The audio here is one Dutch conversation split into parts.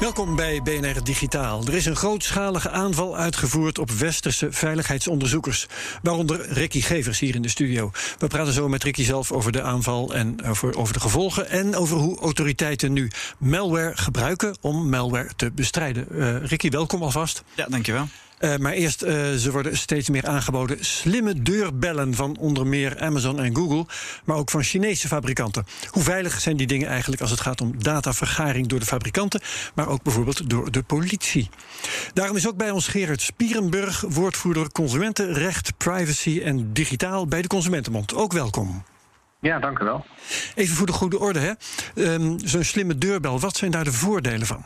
Welkom bij BNR Digitaal. Er is een grootschalige aanval uitgevoerd op westerse veiligheidsonderzoekers. Waaronder Ricky Gevers hier in de studio. We praten zo met Ricky zelf over de aanval en over, over de gevolgen. En over hoe autoriteiten nu malware gebruiken om malware te bestrijden. Uh, Ricky, welkom alvast. Ja, dankjewel. Uh, maar eerst, uh, ze worden steeds meer aangeboden. Slimme deurbellen van onder meer Amazon en Google, maar ook van Chinese fabrikanten. Hoe veilig zijn die dingen eigenlijk als het gaat om datavergaring door de fabrikanten, maar ook bijvoorbeeld door de politie? Daarom is ook bij ons Gerard Spierenburg, woordvoerder consumentenrecht, privacy en digitaal bij de Consumentenbond. Ook welkom. Ja, dank u wel. Even voor de goede orde, hè. Um, Zo'n slimme deurbel, wat zijn daar de voordelen van?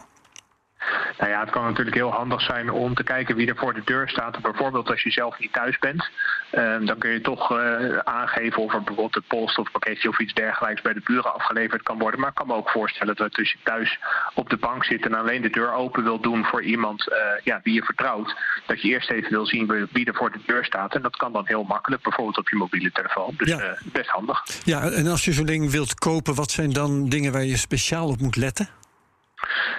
Nou ja, het kan natuurlijk heel handig zijn om te kijken wie er voor de deur staat. Bijvoorbeeld als je zelf niet thuis bent. Uh, dan kun je toch uh, aangeven of er bijvoorbeeld een post of pakketje of iets dergelijks bij de buren afgeleverd kan worden. Maar ik kan me ook voorstellen dat als je thuis op de bank zit en alleen de deur open wil doen voor iemand uh, ja, wie je vertrouwt, dat je eerst even wil zien wie er voor de deur staat. En dat kan dan heel makkelijk, bijvoorbeeld op je mobiele telefoon. Dus ja. best handig. Ja, en als je zo'n ding wilt kopen, wat zijn dan dingen waar je speciaal op moet letten?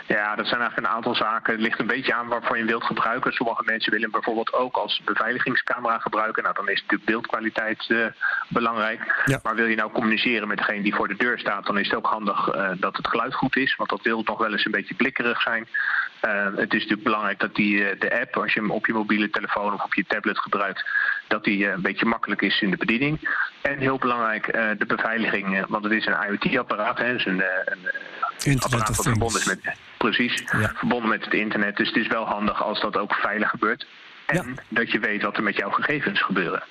Ja, dat zijn eigenlijk een aantal zaken. Het ligt een beetje aan waarvoor je wilt gebruiken. Sommige mensen willen bijvoorbeeld ook als beveiligingscamera gebruiken. Nou, dan is natuurlijk beeldkwaliteit uh, belangrijk. Ja. Maar wil je nou communiceren met degene die voor de deur staat, dan is het ook handig uh, dat het geluid goed is. Want dat wil nog wel eens een beetje blikkerig zijn. Uh, het is natuurlijk belangrijk dat die, de app, als je hem op je mobiele telefoon of op je tablet gebruikt, dat die een beetje makkelijk is in de bediening. En heel belangrijk, de beveiliging, want het is een IoT-apparaat, dus een, een Internet of verbonden is met, precies, ja. verbonden met het internet. Dus het is wel handig als dat ook veilig gebeurt. En ja. dat je weet wat er met jouw gegevens gebeuren.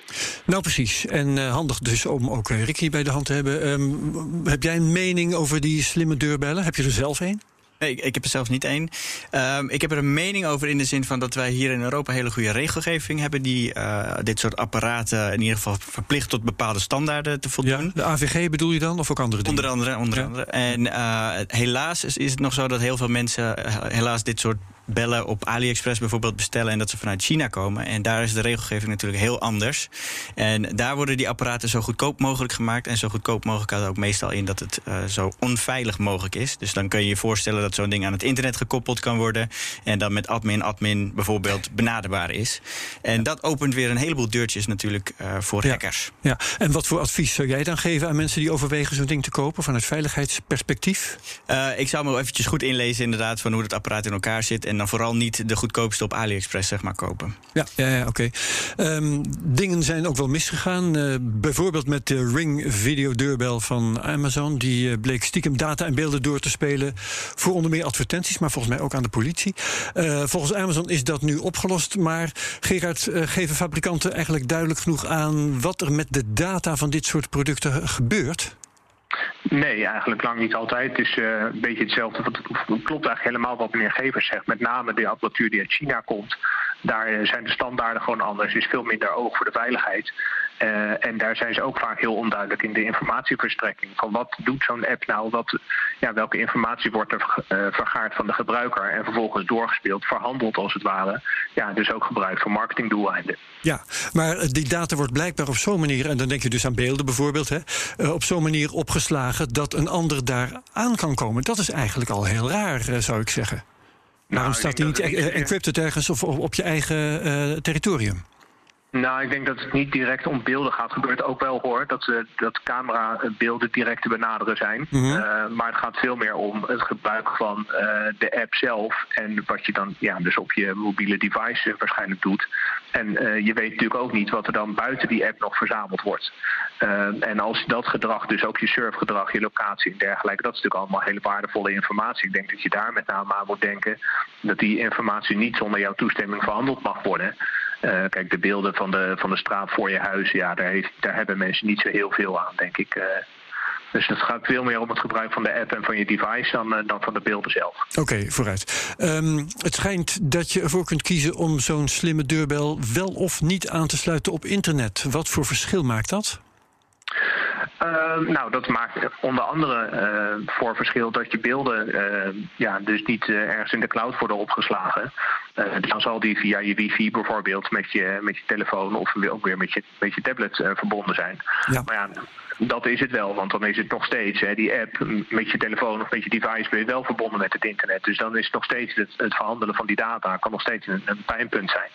Nou, precies. En uh, handig dus om ook uh, Ricky bij de hand te hebben. Um, heb jij een mening over die slimme deurbellen? Heb je er zelf een? Nee, ik, ik, heb er zelf niet één. Um, ik heb er een mening over in de zin van dat wij hier in Europa hele goede regelgeving hebben die uh, dit soort apparaten in ieder geval verplicht tot bepaalde standaarden te voldoen. Ja, de AVG bedoel je dan of ook andere dingen? Onder andere, onder ja. andere. En uh, helaas is, is, het nog zo dat heel veel mensen helaas dit soort bellen op AliExpress bijvoorbeeld bestellen en dat ze vanuit China komen. En daar is de regelgeving natuurlijk heel anders. En daar worden die apparaten zo goedkoop mogelijk gemaakt. En zo goedkoop mogelijk houdt ook meestal in dat het uh, zo onveilig mogelijk is. Dus dan kun je je voorstellen dat zo'n ding aan het internet gekoppeld kan worden. En dan met admin, admin bijvoorbeeld benaderbaar is. En ja. dat opent weer een heleboel deurtjes natuurlijk uh, voor ja. hackers. Ja, en wat voor advies zou jij dan geven aan mensen die overwegen zo'n ding te kopen vanuit veiligheidsperspectief? Uh, ik zou me eventjes goed inlezen inderdaad van hoe het apparaat in elkaar zit. En dan vooral niet de goedkoopste op AliExpress zeg maar kopen. Ja, ja, ja oké. Um, dingen zijn ook wel misgegaan. Uh, bijvoorbeeld met de Ring video deurbel van Amazon. Die uh, bleek stiekem data en beelden door te spelen voor onder meer advertenties, maar volgens mij ook aan de politie. Uh, volgens Amazon is dat nu opgelost. Maar Gerard, geven fabrikanten eigenlijk duidelijk genoeg aan wat er met de data van dit soort producten gebeurt? Nee, eigenlijk lang niet altijd. Het is uh, een beetje hetzelfde. Het klopt eigenlijk helemaal wat meneer Gevers zegt. Met name de apparatuur die uit China komt. Daar zijn de standaarden gewoon anders. Er is veel minder oog voor de veiligheid. Uh, en daar zijn ze ook vaak heel onduidelijk in de informatieverstrekking. Van wat doet zo'n app nou? Wat, ja, welke informatie wordt er uh, vergaard van de gebruiker en vervolgens doorgespeeld, verhandeld als het ware. Ja, dus ook gebruikt voor marketingdoeleinden. Ja, maar die data wordt blijkbaar op zo'n manier, en dan denk je dus aan beelden bijvoorbeeld, hè, uh, op zo'n manier opgeslagen dat een ander daar aan kan komen. Dat is eigenlijk al heel raar, zou ik zeggen. Waarom nou, staat die niet encrypted ergens of op je eigen territorium? Nou, ik denk dat het niet direct om beelden gaat. gebeurt ook wel hoor, dat, uh, dat camerabeelden direct te benaderen zijn. Mm -hmm. uh, maar het gaat veel meer om het gebruik van uh, de app zelf. En wat je dan ja, dus op je mobiele device waarschijnlijk doet. En je weet natuurlijk ook niet wat er dan buiten die app nog verzameld wordt. en als dat gedrag, dus ook je surfgedrag, je locatie en dergelijke, dat is natuurlijk allemaal hele waardevolle informatie. Ik denk dat je daar met name aan moet denken dat die informatie niet zonder jouw toestemming verhandeld mag worden. Uh, kijk, de beelden van de, van de straat voor je huis, ja, daar, heeft, daar hebben mensen niet zo heel veel aan, denk ik. Uh, dus het gaat veel meer om het gebruik van de app en van je device dan, uh, dan van de beelden zelf. Oké, vooruit. Um, het schijnt dat je ervoor kunt kiezen om zo'n slimme deurbel wel of niet aan te sluiten op internet. Wat voor verschil maakt dat? Uh, nou, dat maakt onder andere uh, voor verschil dat je beelden uh, ja, dus niet ergens in de cloud worden opgeslagen. dan zal die via je wifi bijvoorbeeld met je, met je telefoon of ook weer met je, met je tablet verbonden zijn. Ja. Maar ja, dat is het wel, want dan is het nog steeds, hè, die app met je telefoon of met je device ben je wel verbonden met het internet. Dus dan is het nog steeds het, het verhandelen van die data, kan nog steeds een, een pijnpunt zijn.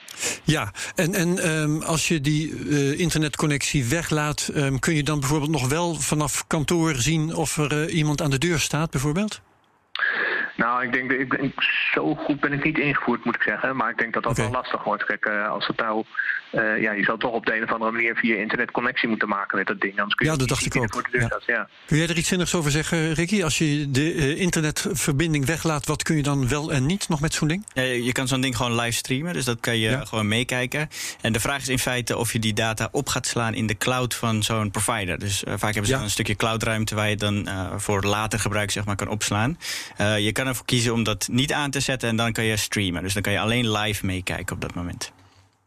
Ja, en, en um, als je die uh, internetconnectie weglaat, um, kun je dan bijvoorbeeld nog wel vanaf kantoor zien of er uh, iemand aan de deur staat, bijvoorbeeld? Nou, ik denk, ik ben, zo goed ben ik niet ingevoerd, moet ik zeggen. Maar ik denk dat dat okay. wel lastig wordt. Kijk, uh, als het nou uh, ja, je zou toch op de een of andere manier via internet connectie moeten maken met dat ding. Anders kun je ja, dat dacht ik ook. Ja. Dat, ja. Kun jij er iets zinnigs over zeggen, Ricky? Als je de uh, internetverbinding weglaat, wat kun je dan wel en niet nog met zo'n ding? Ja, je kan zo'n ding gewoon live streamen, dus dat kan je ja. gewoon meekijken. En de vraag is in feite of je die data op gaat slaan in de cloud van zo'n provider. Dus uh, vaak hebben ze een stukje cloudruimte waar je dan voor later gebruik zeg maar, kan opslaan. je kan ervoor kiezen om dat niet aan te zetten en dan kan je streamen. Dus dan kan je alleen live meekijken op dat moment.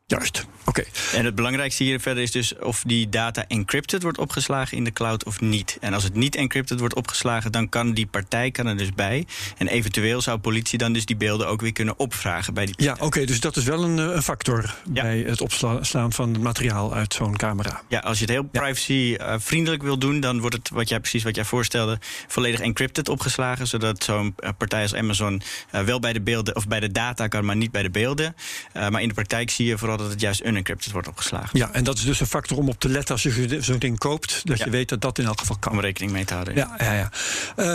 Juist, oké. En het belangrijkste hier verder is dus of die data encrypted wordt opgeslagen in de cloud of niet. En als het niet encrypted wordt opgeslagen, dan kan die partij kan er dus bij. En eventueel zou politie dan dus die beelden ook weer kunnen opvragen bij die partij. Ja, oké, dus dat is wel een, een factor ja. bij het opslaan van het materiaal uit zo'n camera. Ja, als je het heel privacy-vriendelijk wil doen, dan wordt het, wat jij precies wat jij voorstelde, volledig encrypted opgeslagen. Zodat zo'n partij als Amazon uh, wel bij de beelden of bij de data kan, maar niet bij de beelden. Uh, maar in de praktijk zie je vooral dat het juist unencrypted wordt opgeslagen. Ja, en dat is dus een factor om op te letten als je zo'n ding koopt. Dat ja. je weet dat dat in elk geval kan. Om rekening mee te houden. Ja, ja, ja.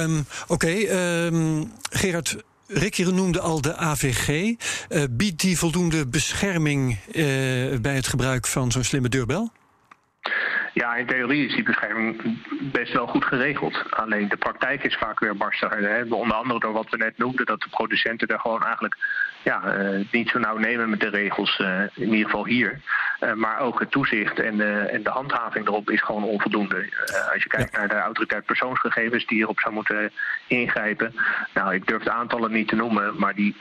Um, Oké, okay, um, Gerard. Ricky noemde al de AVG. Uh, biedt die voldoende bescherming uh, bij het gebruik van zo'n slimme deurbel? Ja, in theorie is die bescherming best wel goed geregeld. Alleen de praktijk is vaak weer barstiger. Hè? Onder andere door wat we net noemden, dat de producenten er gewoon eigenlijk ja, uh, niet zo nauw nemen met de regels, uh, in ieder geval hier. Uh, maar ook het toezicht en, en de handhaving erop is gewoon onvoldoende. als je kijkt ja. naar de autoriteit persoonsgegevens die hierop zou moeten ingrijpen. Nou, ik durf de aantallen niet te noemen, maar die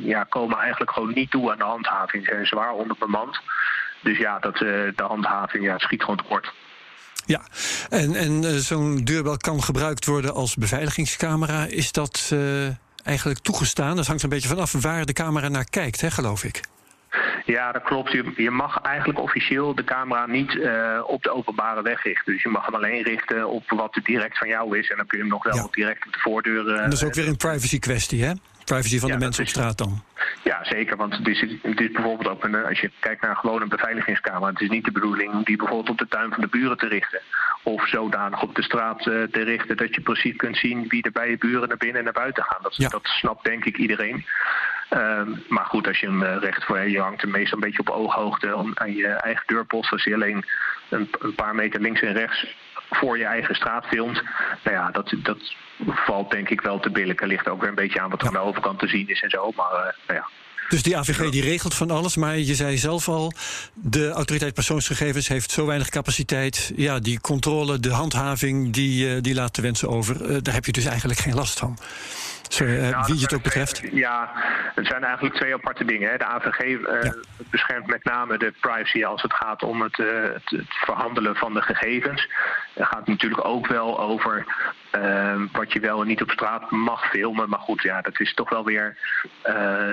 ja, komen eigenlijk gewoon niet toe aan de handhaving. Ze zijn zwaar onderbemand. Dus ja, dat, de handhaving ja, schiet gewoon tekort. Ja, en, en uh, zo'n deurbel kan gebruikt worden als beveiligingscamera. Is dat uh, eigenlijk toegestaan? Dat hangt een beetje vanaf waar de camera naar kijkt, hè, geloof ik. Ja, dat klopt. Je, je mag eigenlijk officieel de camera niet uh, op de openbare weg richten. Dus je mag hem alleen richten op wat direct van jou is. En dan kun je hem nog wel ja. direct op de voordeur. dat is ook weer een privacy kwestie, hè? Privacy van ja, de mensen op straat dan. Ja, zeker. Want het is, het is bijvoorbeeld ook, een, als je kijkt naar gewoon een beveiligingscamera, het is niet de bedoeling om die bijvoorbeeld op de tuin van de buren te richten. Of zodanig op de straat uh, te richten dat je precies kunt zien wie er bij je buren naar binnen en naar buiten gaan. Dat, ja. dat snapt denk ik iedereen. Um, maar goed, als je hem uh, recht voor je hangt, hem meestal een beetje op ooghoogte aan je eigen deurpost. Als je alleen een, een paar meter links en rechts voor je eigen straat filmt. Nou ja, dat, dat valt denk ik wel te billijken. Ligt ook weer een beetje aan wat er aan de overkant te zien is en zo. Maar uh, nou ja. Dus die AVG die regelt van alles, maar je zei zelf al, de autoriteit persoonsgegevens heeft zo weinig capaciteit. Ja, die controle, de handhaving, die, uh, die laat de wensen over. Uh, daar heb je dus eigenlijk geen last van. Sorry, uh, nou, wie het ook betreft. Ja, het zijn eigenlijk twee aparte dingen. Hè. De AVG uh, ja. beschermt met name de privacy als het gaat om het, uh, het, het verhandelen van de gegevens. Het gaat natuurlijk ook wel over wat je wel en niet op straat mag filmen. Maar goed, ja, dat is toch wel weer,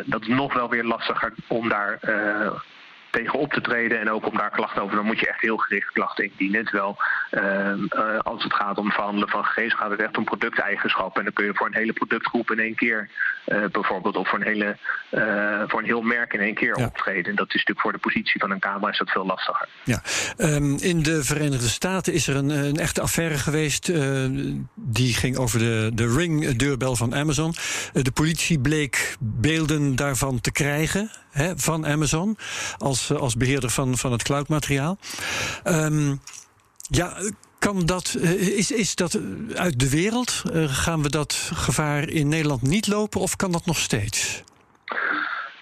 dat is nog wel weer lastiger om daar tegen op te treden en ook om daar klachten over. Dan moet je echt heel gericht klachten indienen. Terwijl Ehm, eh, als het gaat om verhandelen van gegevens, gaat het echt om producteigenschappen. En dan kun je voor een hele productgroep in één keer bijvoorbeeld, of voor een, hele, voor een heel merk in één keer optreden. En dat is natuurlijk voor de positie van een camera is dat veel lastiger. Ja. Ehm, in de Verenigde Staten is er een, een echte affaire geweest. die ging over de, de Ring-deurbel van Amazon. de politie bleek beelden daarvan te krijgen hè, van Amazon als, eh, als beheerder van, van het cloudmateriaal. Um, ja, kan dat, eh, is, is dat uit de wereld? Uh, gaan we dat gevaar in Nederland niet lopen of kan dat nog steeds?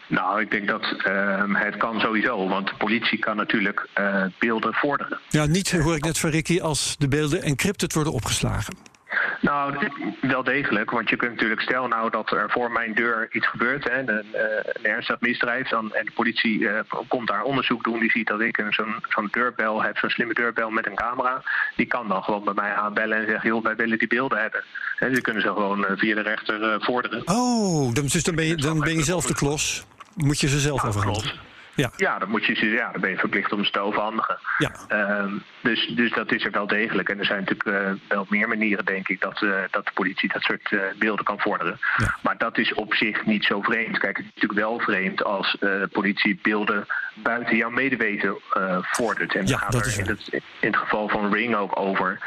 Nou, ik denk dat uh, het kan sowieso, want de politie kan natuurlijk uh, beelden vorderen. Ja, niet hoor ik net van Ricky als de beelden encrypted worden opgeslagen. Nou, wel degelijk. Want je kunt natuurlijk, stel nou dat er voor mijn deur iets gebeurt, hè, een, eh, een ernstig misdrijf, dan, en de politie uh, komt daar onderzoek doen, die ziet dat ik zo'n zo'n deurbel heb, zo'n slimme deurbel met een camera, die kan dan gewoon bij mij aanbellen en zeggen, joh, wij willen die beelden hebben. En die kunnen ze gewoon uh, via de rechter vorderen. Oh, dus dan ben je, dan ben je zelf de klos. Moet je ze zelf overhandigen. Ja. ja, dan, moet je, ja, dan ben je verplicht om ze te overhandigen. Ja. Uh, dus, dus dat is er wel degelijk. En er zijn natuurlijk uh, wel meer manieren, denk ik, dat, uh, dat de politie dat soort uh, beelden kan vorderen. Ja. Maar dat is op zich niet zo vreemd. Kijk, het is natuurlijk wel vreemd als politie beelden buiten jouw medeweten vordert. En ja, gaat er in het, in het, geval van Ring ook over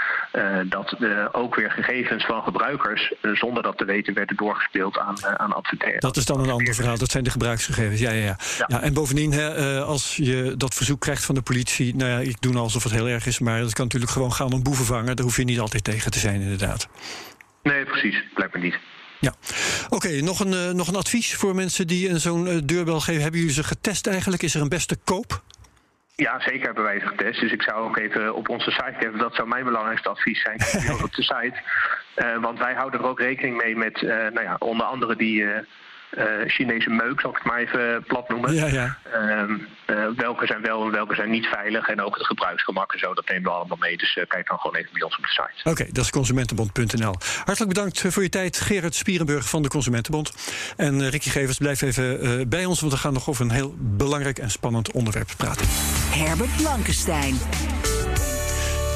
dat ook weer gegevens van gebruikers, zonder dat te weten, werden doorgespeeld aan, aan adverteren. Dat is dan een ander verhaal. Dat zijn de gebruiksgegevens. Ja, ja, ja. ja. ja en bovendien uh, als je dat verzoek krijgt van de politie, nou ja, ik doe nou alsof het heel erg is, maar dat kan natuurlijk gewoon gaan om boeven vangen. Daar hoef je niet altijd tegen te zijn, inderdaad. Nee, precies. Blijkt me niet. Ja, oké. nog, een, uh, nog een advies voor mensen die zo'n uh, deurbel geven. Hebben jullie ze getest eigenlijk? Is er een beste koop? Ja, zeker hebben wij ze getest. Dus ik zou ook even op onze site geven. Dat zou mijn belangrijkste advies zijn. op de site. Uh, want wij houden er ook rekening mee met, nou ja, onder andere die Chinese meuk, zal ik het maar even plat noemen. Ja, ja. Uh, uh, welke zijn wel en welke zijn niet veilig. En ook het gebruiksgemak en zo, dat nemen we allemaal mee. Dus uh, kijk dan gewoon even bij ons op de site. Oké, okay, dat is consumentenbond.nl. Hartelijk bedankt voor je tijd, Gerard Spierenburg van de Consumentenbond. En Ricky Gevers, blijf even bij ons, want we gaan nog over een heel belangrijk en spannend onderwerp praten. Herbert Blankenstein.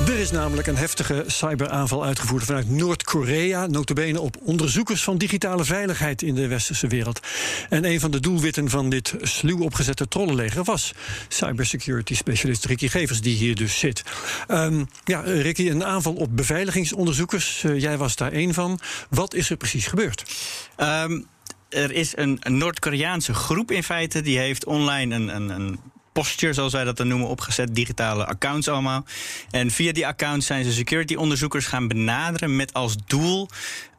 Er is namelijk een heftige cyberaanval uitgevoerd vanuit Noord-Korea, notabene op onderzoekers van digitale veiligheid in de westerse wereld. En een van de doelwitten van dit sluw opgezette trollenleger was cybersecurity specialist Ricky Gevers, die hier dus zit. Um, ja, Ricky, een aanval op beveiligingsonderzoekers. Uh, jij was daar één van. Wat is er precies gebeurd? Um er is een, een Noord-Koreaanse groep in feite. Die heeft online een, een, een posture, zoals wij dat dan noemen, opgezet. Digitale accounts allemaal. En via die accounts zijn ze security onderzoekers gaan benaderen met als doel.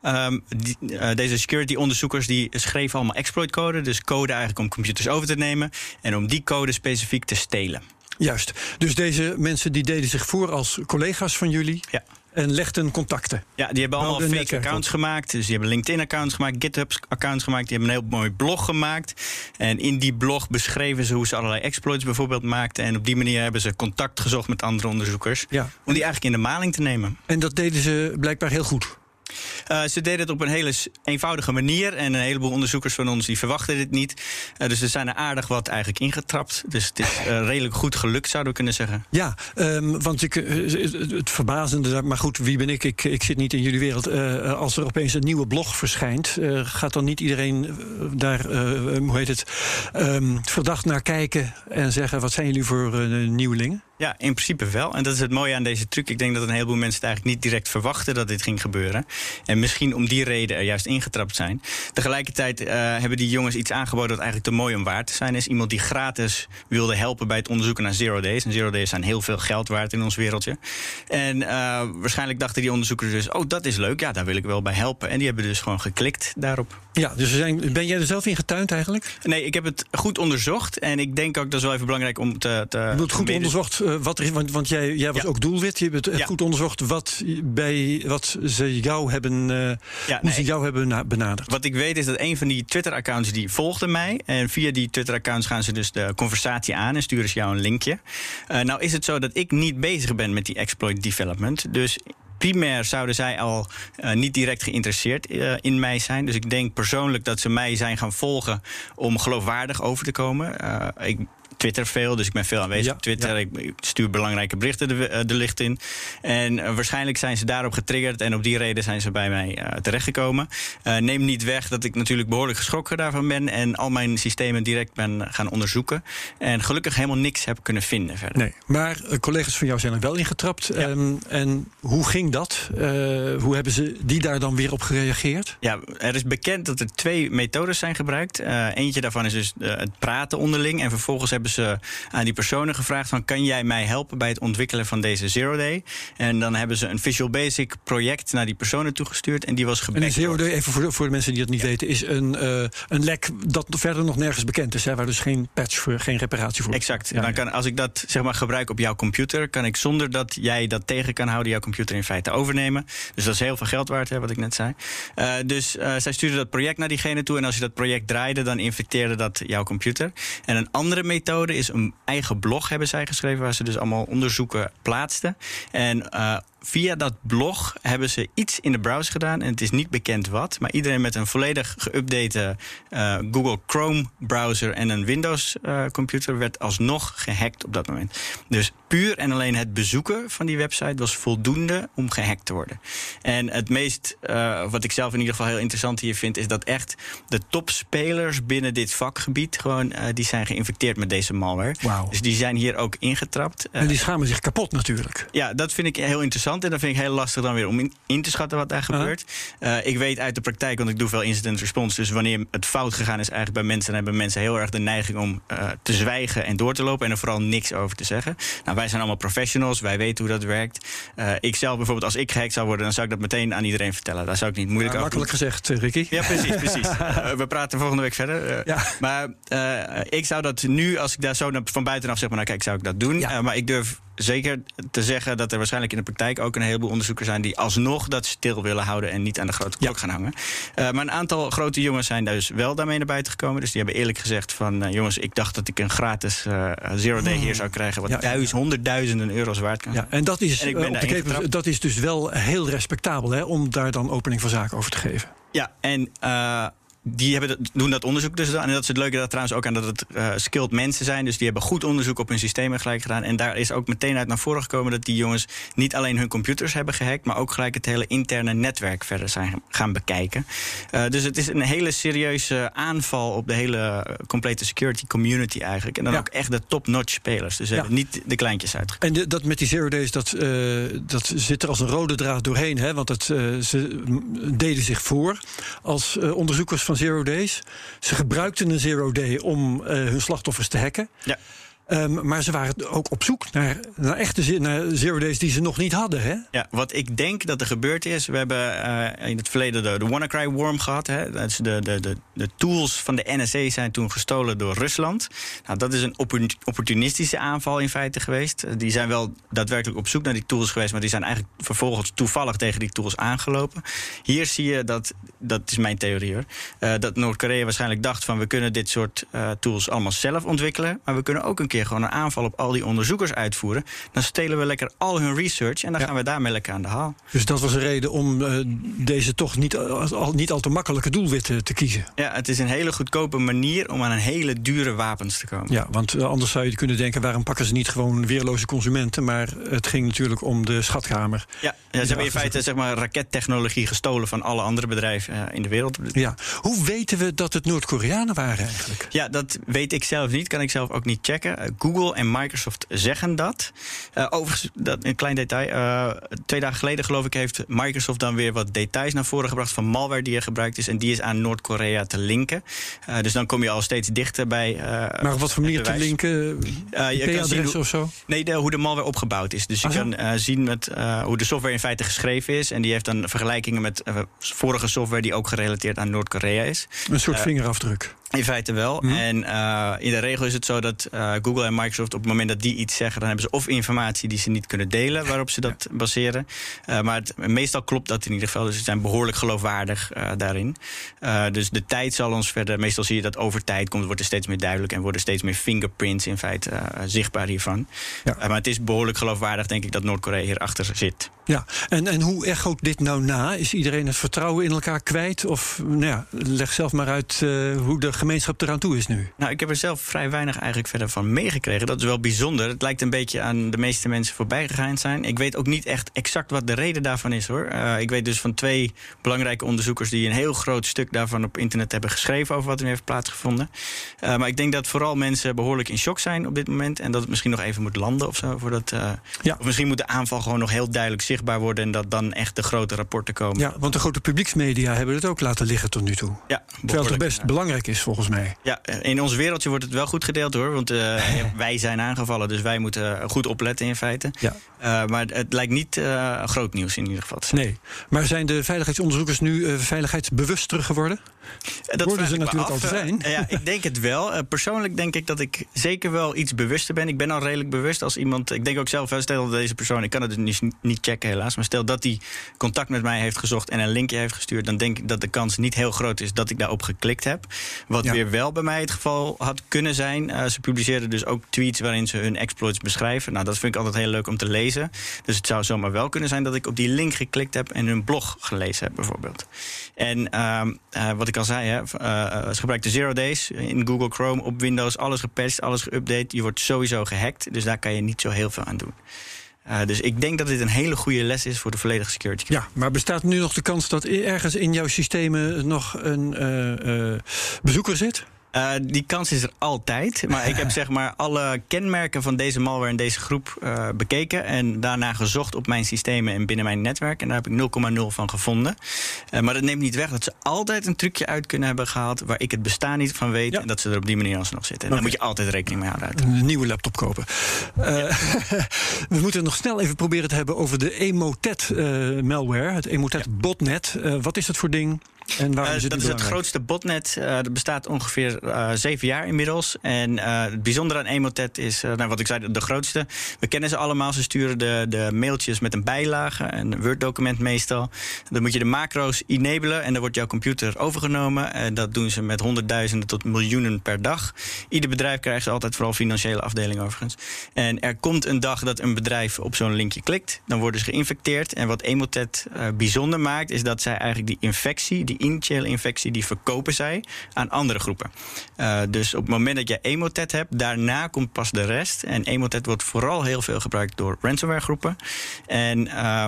Um, die, uh, deze security onderzoekers die schreven allemaal exploitcode. Dus code eigenlijk om computers over te nemen. En om die code specifiek te stelen. Juist. Dus deze mensen die deden zich voor als collega's van jullie. Ja en legden contacten. Ja, die hebben allemaal fake netwerk. accounts gemaakt. Dus die hebben LinkedIn-accounts gemaakt, GitHub-accounts gemaakt. Die hebben een heel mooi blog gemaakt. En in die blog beschreven ze hoe ze allerlei exploits bijvoorbeeld maakten. En op die manier hebben ze contact gezocht met andere onderzoekers. Ja. Om die eigenlijk in de maling te nemen. En dat deden ze blijkbaar heel goed. Uh, ze deden het op een hele eenvoudige manier. En een heleboel onderzoekers van ons die verwachten dit niet. Uh, dus er zijn er aardig wat eigenlijk ingetrapt. Dus het is uh, redelijk goed gelukt, zouden we kunnen zeggen. Ja, um, want het verbazende, maar goed, wie ben ik? Ik, ik zit niet in jullie wereld. als er opeens een nieuwe blog verschijnt, gaat dan niet iedereen daar, hoe heet het, um, verdacht naar kijken en zeggen: wat zijn jullie voor nieuwelingen? Ja, in principe wel. En dat is het mooie aan deze truc. Ik denk dat een heleboel mensen het eigenlijk niet direct verwachten dat dit ging gebeuren. En misschien om die reden er juist ingetrapt zijn. Tegelijkertijd uh, hebben die jongens iets aangeboden dat eigenlijk te mooi om waar te zijn is. Iemand die gratis wilde helpen bij het onderzoeken naar zero days. En zero days zijn heel veel geld waard in ons wereldje. En uh, waarschijnlijk dachten die onderzoekers dus: oh, dat is leuk. Ja, daar wil ik wel bij helpen. En die hebben dus gewoon geklikt daarop. Ja, dus zijn, ben jij er zelf in getuind eigenlijk? Nee, ik heb het goed onderzocht. En ik denk ook dat is wel even belangrijk om te. te je hebt goed onderzocht uh, wat er is. Want, want jij, jij was ja. ook doelwit. Je hebt ja. goed onderzocht wat, bij, wat ze jou hebben, uh, ja, hoe nee, ze jou hebben benaderd. Wat ik weet is dat een van die Twitter-accounts die volgde mij. En via die Twitter-accounts gaan ze dus de conversatie aan en sturen ze jou een linkje. Uh, nou is het zo dat ik niet bezig ben met die exploit development. Dus primair zouden zij al uh, niet direct geïnteresseerd uh, in mij zijn. Dus ik denk persoonlijk dat ze mij zijn gaan volgen om geloofwaardig over te komen. Uh, ik Twitter veel, dus ik ben veel aanwezig op Twitter. Ik stuur belangrijke berichten de, de licht in. En waarschijnlijk zijn ze daarop getriggerd en op die reden zijn ze bij mij terechtgekomen. neem niet weg dat ik natuurlijk behoorlijk geschrokken daarvan ben en al mijn systemen direct ben gaan onderzoeken. En gelukkig helemaal niks heb kunnen vinden verder. Nee, maar collega's van jou zijn er wel ingetrapt. Ehm, en hoe ging dat? hoe hebben ze die daar dan weer op gereageerd? Ja, er is bekend dat er twee methodes zijn gebruikt. Eentje daarvan is dus het praten onderling. En vervolgens hebben ze aan die personen gevraagd: van, kan jij mij helpen bij het ontwikkelen van deze Zero Day? En dan hebben ze een Visual Basic project naar die personen toegestuurd. En die was gebruikt. En Zero Day, even voor de, voor de mensen die dat niet weten, is een, uh, een lek dat verder nog nergens bekend is. Hè, waar dus geen patch voor, geen reparatie voor. Exact. Ja, dan kan, als ik dat zeg maar gebruik op jouw computer, kan ik zonder dat jij dat tegen kan houden, jouw computer in feite overnemen. Dus dat is heel veel geld waard, hè, wat ik net zei. Uh, dus uh, zij stuurde dat project naar diegene toe. En als je dat project draaide, dan infecteerde dat jouw computer. En een andere methode is een eigen blog hebben zij geschreven, waar ze dus allemaal onderzoeken plaatsten. En uh, via dat blog hebben ze iets in de browser gedaan. En het is niet bekend wat. Maar iedereen met een volledig geüpdate uh, Google Chrome browser en een Windows uh, computer werd alsnog gehackt op dat moment. Dus puur en alleen het bezoeken van die website was voldoende om gehackt te worden. En het meest, uh, wat ik zelf in ieder geval heel interessant hier vind, is dat echt de topspelers binnen dit vakgebied gewoon die zijn geïnfecteerd met deze malware. Wow. Dus die zijn hier ook ingetrapt. En die schamen zich kapot natuurlijk. Ja, dat vind ik heel interessant. En dat vind ik heel lastig dan weer om in, te schatten wat daar gebeurt. Uh, ik weet uit de praktijk, want ik doe veel incident response. Dus wanneer het fout gegaan is eigenlijk bij mensen, dan hebben mensen heel erg de neiging om uh, te zwijgen en door te lopen en er vooral niks over te zeggen. Nou, wij zijn allemaal professionals, wij weten hoe dat werkt. Uh, ik zelf bijvoorbeeld, als ik gehackt zou worden, dan zou ik dat meteen aan iedereen vertellen. Daar zou ik niet moeilijk ja, over Makkelijk gezegd, Ricky. Ja, precies, precies. we praten volgende week verder. Ja. Maar ik zou dat nu, als ik daar zo van buitenaf zeg maar, nou kijk, zou ik dat doen. Ja. maar ik durf zeker te zeggen dat er waarschijnlijk in de praktijk ook een heleboel onderzoekers zijn die alsnog dat stil willen houden en niet aan de grote klok gaan hangen. Uh, maar een aantal grote jongens zijn dus wel daarmee naar buiten gekomen. Dus die hebben eerlijk gezegd van uh, jongens, ik dacht dat ik een gratis uh, zero day hier zou krijgen, wat ja, duizend, honderdduizenden euro's waard kan. Ja, en dat is, en de keper, dat is dus wel heel respectabel hè, om daar dan opening van zaken over te geven. Ja, en die hebben dat, doen dat onderzoek dus dan. En dat is het leuke dat trouwens ook aan dat het uh, skilled mensen zijn. Dus die hebben goed onderzoek op hun systemen gelijk gedaan. En daar is ook meteen uit naar voren gekomen dat die jongens niet alleen hun computers hebben gehackt, maar ook gelijk het hele interne netwerk verder zijn gaan bekijken. Uh, dus het is een hele serieuze aanval op de hele complete security community eigenlijk. En dan Ja. ook echt de top-notch spelers. Dus ze Ja. hebben niet de kleintjes uitgekomen. En de- dat met die zero days, dat, eh, dat zit er als een rode draad doorheen. Hè? Want eh, ze deden zich voor als eh, onderzoekers van zero days. Ze gebruikten een zero day om eh, hun slachtoffers te hacken. Ja. Ehm, maar ze waren ook op zoek naar, naar echte naar zero days die ze nog niet hadden. Hè? Ja, wat ik denk dat er gebeurd is. We hebben eh, in het verleden de, WannaCry worm gehad. Hè. Dat is de, de, de, de tools van de NSA zijn toen gestolen door Rusland. Nou, dat is een opportun- opportunistische aanval in feite geweest. Die zijn wel daadwerkelijk op zoek naar die tools geweest. Maar die zijn eigenlijk vervolgens toevallig tegen die tools aangelopen. Hier zie je dat, dat is mijn theorie hoor. eh, dat Noord-Korea waarschijnlijk dacht van we kunnen dit soort eh, tools allemaal zelf ontwikkelen. Maar we kunnen ook een keer gewoon een aanval op al die onderzoekers uitvoeren. Dan stelen we lekker al hun research en dan gaan we daarmee lekker aan de haal. Dus dat was een reden om eh, deze toch niet al, al- niet al te makkelijke doelwitten te kiezen. Ja, het is een hele goedkope manier om aan een hele dure wapens te komen. Ja, want eh, anders zou je kunnen denken... waarom pakken ze niet gewoon weerloze consumenten? Maar het ging natuurlijk om de schatkamer. Ja, ja, ze hebben in feite zeg maar, rakettechnologie gestolen van alle andere bedrijven eh, in de wereld. Ja. Hoe weten we dat het Noord-Koreanen waren eigenlijk? Ja, dat weet ik zelf niet. Kan ik zelf ook niet checken. Eh, Google en Microsoft zeggen dat. Eh, overigens, dat, een klein detail. Eh, twee dagen geleden, geloof ik, heeft Microsoft dan weer wat details naar voren gebracht van malware die er gebruikt is. En die is aan Noord-Korea te linken. Dus dan kom je al steeds dichter bij. Maar op wat voor manier te linken? IP-adres of zo? Nee, de, hoe de malware opgebouwd is. Dus je Ah, kan zien met, hoe de software in feite geschreven is. En die heeft dan vergelijkingen met vorige software die ook gerelateerd aan Noord-Korea is. Een soort vingerafdruk. In feite wel. Mhm. En eh, in de regel is het zo dat eh, Google en Microsoft op het moment dat die iets zeggen, dan hebben ze of informatie die ze niet kunnen delen, waarop ze dat baseren. Eh, maar het- meestal klopt dat in ieder geval. Dus ze zijn behoorlijk geloofwaardig daarin. Dus de tijd zal ons verder. Meestal zie je dat over tijd komt, wordt er steeds meer duidelijk en worden steeds meer fingerprints in feite zichtbaar hiervan. Ja. Maar het is behoorlijk geloofwaardig, denk ik, dat Noord-Korea hierachter zit. Ja, en, en hoe echoot dit nou na? Is iedereen het vertrouwen in elkaar kwijt? Of nou ja, leg zelf maar uit hoe de gemeenschap eraan toe is nu? Nou, ik heb er zelf vrij weinig eigenlijk verder van meegekregen. Dat is wel bijzonder. Het lijkt een beetje aan de meeste mensen voorbij gegaan zijn. Ik weet ook niet echt exact wat de reden daarvan is hoor. Uh, ik weet dus van twee belangrijke onderzoekers die een heel groot stuk daarvan op internet hebben geschreven over wat er nu heeft plaatsgevonden. Uh, maar ik denk dat vooral mensen behoorlijk in shock zijn op dit moment. En dat het misschien nog even moet landen of zo. Voordat, uh, ja. Of misschien moet de aanval gewoon nog heel duidelijk zichtbaar worden. En dat dan echt de grote rapporten komen. Ja, want de grote publieksmedia hebben het ook laten liggen tot nu toe. Ja, Terwijl het best belangrijk is volgens mij. Ja, in ons wereldje wordt het wel goed gedeeld hoor. Want wij zijn aangevallen, dus wij moeten goed opletten in feite. Ja. Uh, maar het lijkt niet uh, groot nieuws in ieder geval. Nee, maar zijn de veiligheidsonderzoekers nu veiligheidsbewuster geworden? Dat Worden ze natuurlijk af. al zijn. ja, ik denk het wel. persoonlijk denk ik dat ik zeker wel iets bewuster ben. Ik ben al redelijk bewust als iemand. Ik denk ook zelf, stel dat deze persoon, ik kan het dus niet, checken helaas. Maar stel dat hij contact met mij heeft gezocht en een linkje heeft gestuurd. dan denk ik dat de kans niet heel groot is dat ik daarop geklikt heb. Wat ja. weer wel bij mij het geval had kunnen zijn. ze publiceerden dus ook tweets waarin ze hun exploits beschrijven. Nou, dat vind ik altijd heel leuk om te lezen. Dus het zou zomaar wel kunnen zijn dat ik op die link geklikt heb en hun blog gelezen heb, bijvoorbeeld. En uh, uh, wat ik al zei, hè, uh, ze gebruiken Zero Days in Google Chrome op Windows, alles gepatcht, alles geüpdate. Je wordt sowieso gehackt, dus daar kan je niet zo heel veel aan doen. Uh, dus ik denk dat dit een hele goede les is voor de volledige security. Ja, maar bestaat nu nog de kans dat ergens in jouw systemen nog een bezoeker zit? Uh, die kans is er altijd. Maar ik heb zeg maar alle kenmerken van deze malware en deze groep uh, bekeken. En daarna gezocht op mijn systemen en binnen mijn netwerk. En daar heb ik 0,0 van gevonden. Uh, maar dat neemt niet weg dat ze altijd een trucje uit kunnen hebben gehaald. waar ik het bestaan niet van weet. Ja. En dat ze er op die manier alsnog zitten. En okay. daar moet je altijd rekening mee houden. Een nieuwe laptop kopen. Ja. we moeten nog snel even proberen te hebben over de Emotet malware. Het Emotet ja. botnet. wat is dat voor ding? En is het dat is het grootste botnet. Uh, dat bestaat ongeveer uh, zeven jaar inmiddels. En het bijzondere aan Emotet is, nou, wat ik zei, de grootste. We kennen ze allemaal. Ze sturen de, de mailtjes met een bijlage, een Word-document meestal. Dan moet je de macro's enablen en dan wordt jouw computer overgenomen. En dat doen ze met honderdduizenden tot miljoenen per dag. Ieder bedrijf krijgt ze altijd, vooral financiële afdeling overigens. En er komt een dag dat een bedrijf op zo'n linkje klikt. Dan worden ze geïnfecteerd. En wat Emotet bijzonder maakt, is dat zij eigenlijk die infectie, die initiële infectie, die verkopen zij aan andere groepen. Uh, dus op het moment dat je Emotet hebt, daarna komt pas de rest. En Emotet wordt vooral heel veel gebruikt door ransomware groepen. En uh,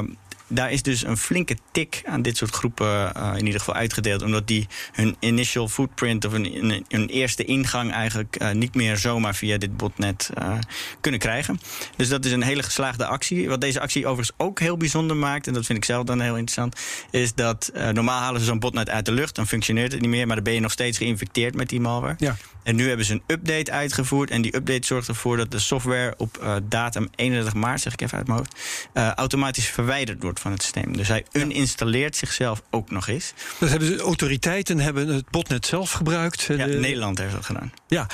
daar is dus een flinke tik aan dit soort groepen uh, in ieder geval uitgedeeld. Omdat die hun initial footprint of een, een eerste ingang eigenlijk uh, niet meer zomaar via dit botnet uh, kunnen krijgen. Dus dat is een hele geslaagde actie. Wat deze actie overigens ook heel bijzonder maakt, en dat vind ik zelf dan heel interessant, is dat normaal halen ze zo'n botnet uit de lucht, dan functioneert het niet meer, maar dan ben je nog steeds geïnfecteerd met die malware. Ja. En nu hebben ze een update uitgevoerd. En die update zorgt ervoor dat de software op uh, datum 31 maart, zeg ik even uit mijn hoofd, uh, automatisch verwijderd wordt van het systeem. Dus hij uninstalleert zichzelf ook nog eens. Dat hebben de autoriteiten hebben het botnet zelf gebruikt. Ja, de... Nederland heeft dat gedaan. Ja,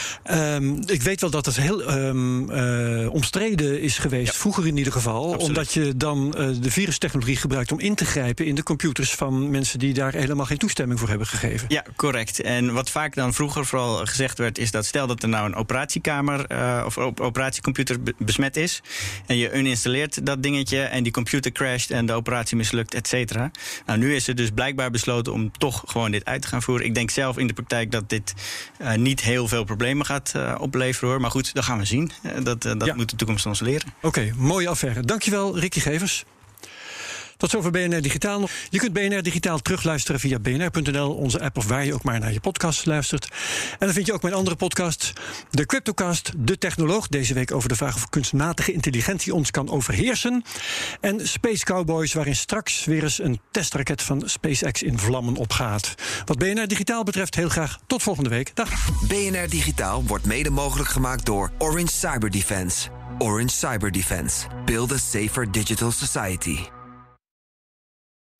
um, ik weet wel dat het heel um, uh, omstreden is geweest, ja. vroeger in ieder geval. Absoluut. Omdat je dan de virustechnologie gebruikt om in te grijpen in de computers van mensen die daar helemaal geen toestemming voor hebben gegeven. Ja, correct. En wat vaak dan vroeger vooral gezegd werd, is dat stel dat er nou een operatiekamer uh, of op operatiecomputer besmet is. En je uninstalleert dat dingetje en die computer crasht en de operatie mislukt, et cetera. Nou, nu is er dus blijkbaar besloten om toch gewoon dit uit te gaan voeren. Ik denk zelf in de praktijk dat dit uh, niet heel veel problemen gaat uh, opleveren hoor. Maar goed, dat gaan we zien. dat dat ja. moet de toekomst ons leren. Oké, okay, mooie affaire. Dankjewel, Ricky Gevers. Tot zover BNR Digitaal. Je kunt BNR Digitaal terugluisteren via bnr.nl, onze app of waar je ook maar naar je podcast luistert. En dan vind je ook mijn andere podcast, de Cryptocast, de technoloog. Deze week over de vraag of kunstmatige intelligentie ons kan overheersen. En Space Cowboys, waarin straks weer eens een testraket van SpaceX in vlammen opgaat. Wat BNR Digitaal betreft, heel graag tot volgende week. Dag. BNR Digitaal wordt mede mogelijk gemaakt door Orange Cyber Defense. Orange Cyber Defense. Build a safer digital society.